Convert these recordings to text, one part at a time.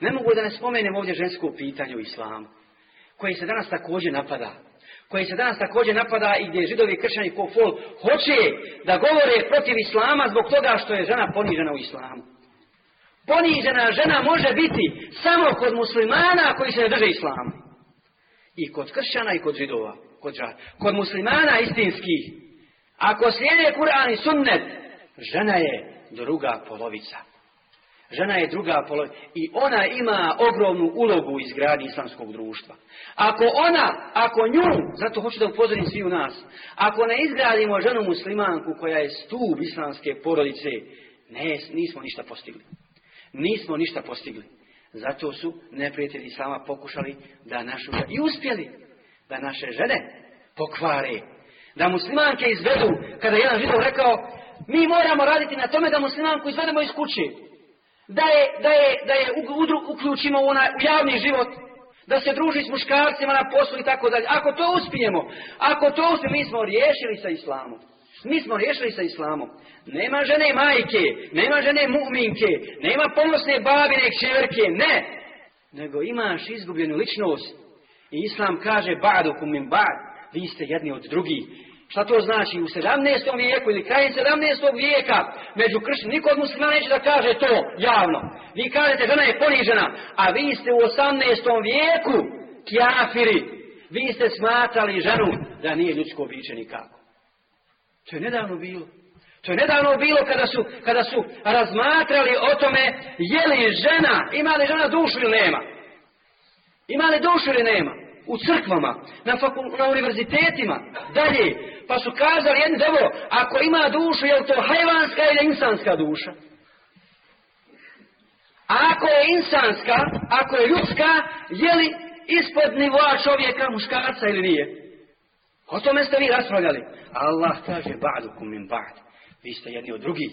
Ne mogu da ne spomenem ovdje žensko pitanje u islamu, koje se danas također napada. Koje se danas također napada i gdje židovi kršćani ko fol hoće da govore protiv islama zbog toga što je žena ponižena u islamu. Ponižena žena može biti samo kod muslimana koji se ne drže islamu. I kod kršćana i kod židova. Kod, kod muslimana istinskih. Ako slijede Kur'an i sunnet, žena je druga polovica. Žena je druga polovica. I ona ima ogromnu ulogu u izgradnji islamskog društva. Ako ona, ako nju, zato hoću da upozorim svi u nas, ako ne izgradimo ženu muslimanku koja je stup islamske porodice, ne, nismo ništa postigli. Nismo ništa postigli. Zato su neprijatelji sama pokušali da našu i uspjeli da naše žene pokvare. Da muslimanke izvedu, kada je jedan život rekao, mi moramo raditi na tome da muslimanku izvedemo iz kuće da je, da je, da je uključimo u, u javni život, da se druži s muškarcima na poslu i tako dalje. Ako to uspijemo, ako to uspijemo, mi smo riješili sa islamom. Mi smo riješili sa islamom. Nema žene majke, nema žene mu'minke, nema ponosne babine čeverke, ne. Nego imaš izgubljenu ličnost. I islam kaže, badu kumim, ba'd, vi ste jedni od drugih. Šta to znači? U 17. vijeku ili krajem 17. vijeka među u niko od muslima neće da kaže to javno. Vi kažete žena je ponižena, a vi ste u 18. vijeku kjafiri. Vi ste smatrali ženu da nije ljudsko biće nikako. To je nedavno bilo. To je nedavno bilo kada su, kada su razmatrali o tome je li žena, ima li žena dušu ili nema. Ima li dušu ili nema? U crkvama, na, na univerzitetima, dalje, pa su kazali jedni, dobro, ako ima dušu, je li to hajvanska ili insanska duša? A ako je insanska, ako je ljudska, je li ispod nivoa čovjeka, muškarca ili nije? O tome ste vi raspravljali. Allah kaže, ba'dukum min ba'd. Vi ste jedni od drugih.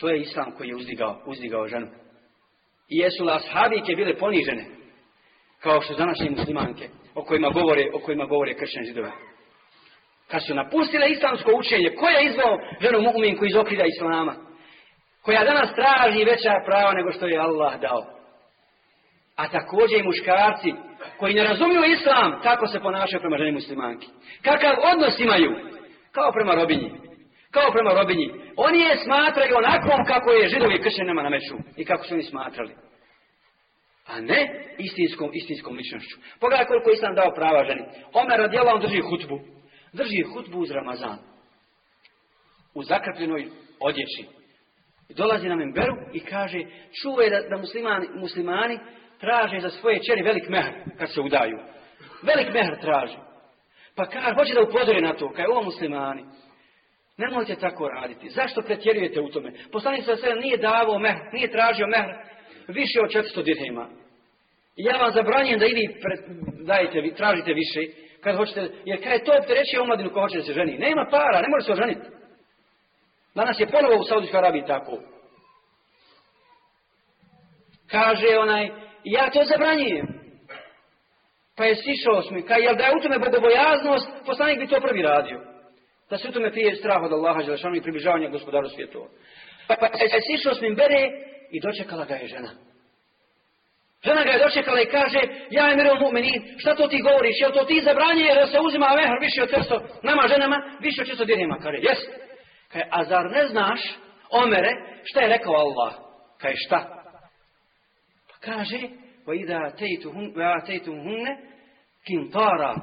To je islam koji je uzdigao, uzdigao ženu. I jesu las habike bile ponižene? Kao što današnje muslimanke, o kojima govore, o kojima govore kršćan židova. Kad su napustile islamsko učenje, ko je izvao ženu mu'minku iz okrida islama? Koja danas traži veća prava nego što je Allah dao. A također i muškarci koji ne razumiju islam, kako se ponašaju prema ženi muslimanki. Kakav odnos imaju? Kao prema robinji. Kao prema robinji. Oni je smatraju onakvom kako je židovi na meču. I kako su oni smatrali a ne istinskom, istinskom ličnošću. Pogledaj koliko Islam dao prava ženi. Omer radijela on drži hutbu drži hutbu uz Ramazan. U zakrpljenoj odjeći. I dolazi na memberu i kaže, čuvaj da, da muslimani, muslimani traže za svoje čeri velik mehr kad se udaju. Velik mehr traži. Pa kaže, hoće da upodore na to, kaj ovo muslimani. Nemojte tako raditi. Zašto pretjerujete u tome? Poslanik sa sve nije davao mehr, nije tražio mehr više od 400 dirhima. ja vam zabranjem da i vi pre, dajete, tražite više. Kad hoćete, jer je to opterećuje omladinu ko hoće da se ženi. Nema para, ne može se oženiti. Danas je ponovo u Saudijskoj Arabiji tako. Kaže onaj, ja to zabranjujem. Pa je sišao smo, kaj, jel da je u tome bogobojaznost, poslanik bi to prvi radio. Da se u tome prije strah od Allaha Želešanu i približavanja gospodaru svijetu. Pa, pa je sišao smo bere i dočekala ga je žena. Žena ga je dočekala i kaže, ja je mirom meni, šta to ti govoriš, jel to ti zabranje da se uzima vehr više od 400, nama ženama više od 400 dirhima. Kaže, jes. Kaže, a zar ne znaš, Omere, šta je rekao Allah? Kaže, šta? Pa kaže, va ida tejtu hunne, kintara.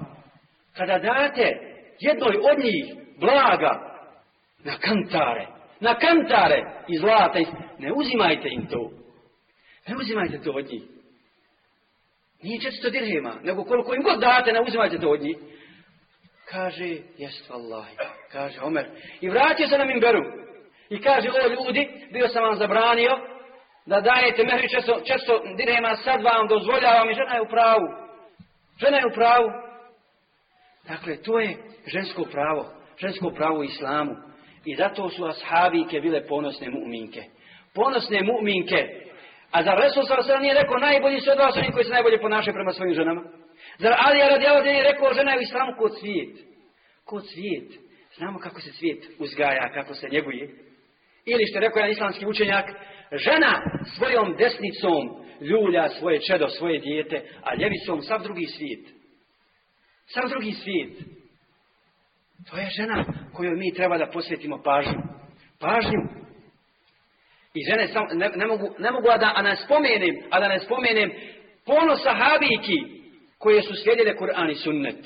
Kada date jednoj od njih blaga na kantare, na kantare i zlata, ne uzimajte im to. Ne uzimajte to od njih. Nije često dirhema, nego koliko im god date, ne uzimajte to od njih. Kaže, jest vallahi, kaže Omer. I vratio se na Mimberu. I kaže, o ljudi, bio sam vam zabranio da dajete mehri često dirhema, sad vam dozvoljavam i žena je u pravu. Žena je u pravu. Dakle, to je žensko pravo. Žensko pravo u islamu. I zato su ashabike bile ponosne mu'minke. Ponosne mu'minke a zar Resul sa nije rekao najbolji su od vas oni koji se najbolje ponašaju prema svojim ženama? Zar ali je da nije rekao žena je u islamu kod svijet? Kod svijet. Znamo kako se svijet uzgaja, kako se njeguje. Ili što je rekao jedan islamski učenjak, žena svojom desnicom ljulja svoje čedo, svoje dijete, a ljevicom sav drugi svijet. Sav drugi svijet. To je žena kojoj mi treba da posvetimo pažnju. Pažnju i žene sam, ne, mogu, ne mogu a da a ne spomenem, a da ne spomenem ponos sahabiki koje su slijedile Kur'an i sunnet.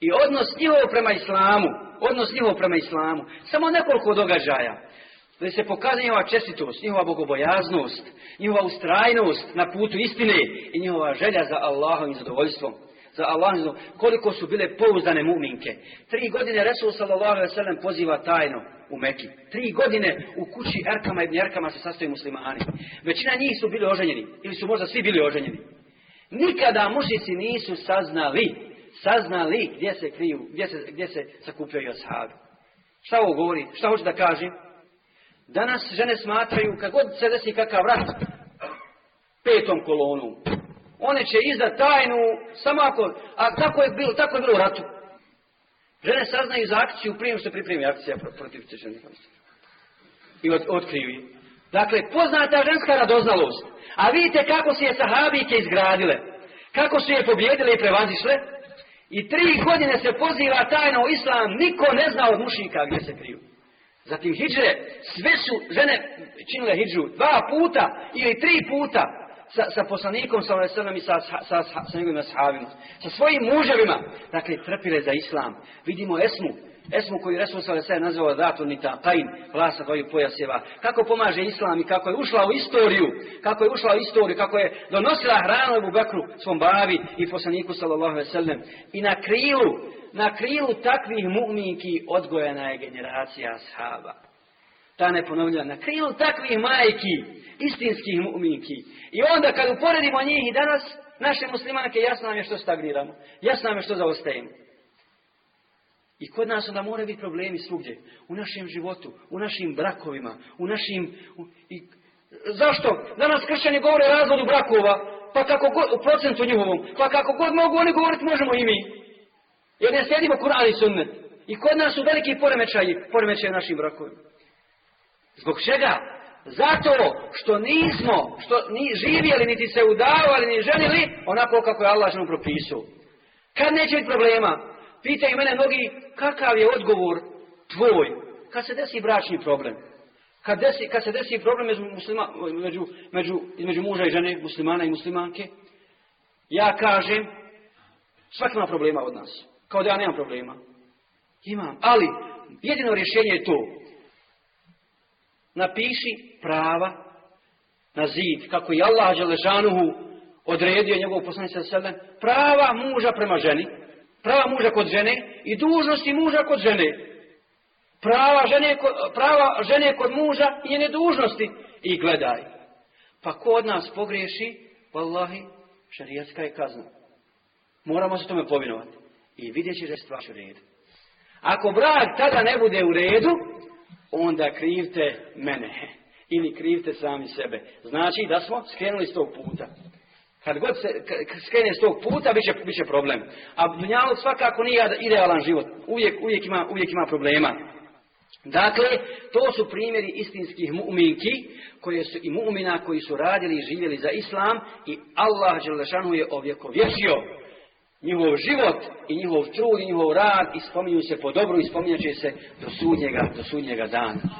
I odnos njihov prema islamu. Odnos njihov prema islamu. Samo nekoliko događaja. Da se pokazuje njihova čestitost, njihova bogobojaznost, njihova ustrajnost na putu istine i njihova želja za Allahom i zadovoljstvom za Allah, koliko su bile pouzdane muminke. Tri godine Resul sallallahu alaihi poziva tajno u Meki. Tri godine u kući Erkama i Erkama se sastoji muslimani. Većina njih su bili oženjeni, ili su možda svi bili oženjeni. Nikada mušici nisu saznali, saznali gdje se kriju, gdje se, gdje se sakupljaju ashabi. Šta ovo govori? Šta hoću da kažem? Danas žene smatraju, kad god se desi kakav rat, petom kolonom, one će iza tajnu, samo ako, a tako je bilo, tako je bilo u ratu. Žene saznaju za akciju prije se pripremi akcija protiv čečenih I od, Dakle, poznata ženska radoznalost. A vidite kako su je sahabike izgradile. Kako su je pobjedile i prevazišle. I tri godine se poziva tajno u islam. Niko ne zna od mušnika gdje se kriju. Zatim hijđre. Sve su žene činile hijđu dva puta ili tri puta sa, sa poslanikom sa i sa, sa, sa, njegovim ashabima, sa svojim muževima, dakle, trpile za islam. Vidimo Esmu, Esmu koju Resul sa nazvao Zatun i Tajn, vlasa dvoju pojaseva. Kako pomaže islam i kako je ušla u istoriju, kako je ušla u istoriju, kako je donosila hranu u Bekru, svom bavi i poslaniku sallallahu veselnem, I na krilu, na krilu takvih mu'minki odgojena je generacija ashaba. Ta neponovljiva. Na krilu takvih majki, istinskih mu'minki. I onda kad uporedimo njih i danas, naše muslimanke, jasno nam je što stagniramo. Jasno nam je što zaostajemo. I kod nas onda moraju biti problemi svugdje. U našem životu, u našim brakovima, u našim... i, zašto? Danas kršćani govore o razvodu brakova, pa kako god, u procentu njihovom, pa kako god mogu oni govoriti, možemo i mi. Jer ne slijedimo Kur'an i sunnet. I kod nas su veliki poremećaji, poremećaji našim brakovima. Zbog čega? Zato što nismo što ni živjeli, niti se udavali, ni želili onako kako je Allah nam propisao. Kad neće biti problema? Pitaju mene mnogi kakav je odgovor tvoj kad se desi bračni problem. Kad, desi, kad se desi problem između muslima, muža i žene, muslimana i muslimanke, ja kažem, svak ima problema od nas. Kao da ja nemam problema. Imam. Ali, jedino rješenje je to napiši prava na zid, kako je Allah Želešanuhu odredio njegov poslanice sebe, prava muža prema ženi, prava muža kod žene i dužnosti muža kod žene. Prava žene, prava žene kod muža i njene dužnosti. I gledaj. Pa ko od nas pogriješi, vallahi, šarijatska je kazna. Moramo se tome povinovati. I vidjet će da je stvar u redu. Ako brak tada ne bude u redu, onda krivte mene. Ili krivte sami sebe. Znači da smo skrenuli s tog puta. Kad god se skrene s tog puta, bit će, problem. A mnjalo svakako nije idealan život. Uvijek, uvijek, ima, uvijek ima problema. Dakle, to su primjeri istinskih mu'minki, koje su i mu'mina koji su radili i živjeli za islam i Allah Đelešanu je ovjekovječio njihov život i njihov trud i njihov rad i spominju se po dobru i spominjat će se do sudnjega, do sudnjega dana.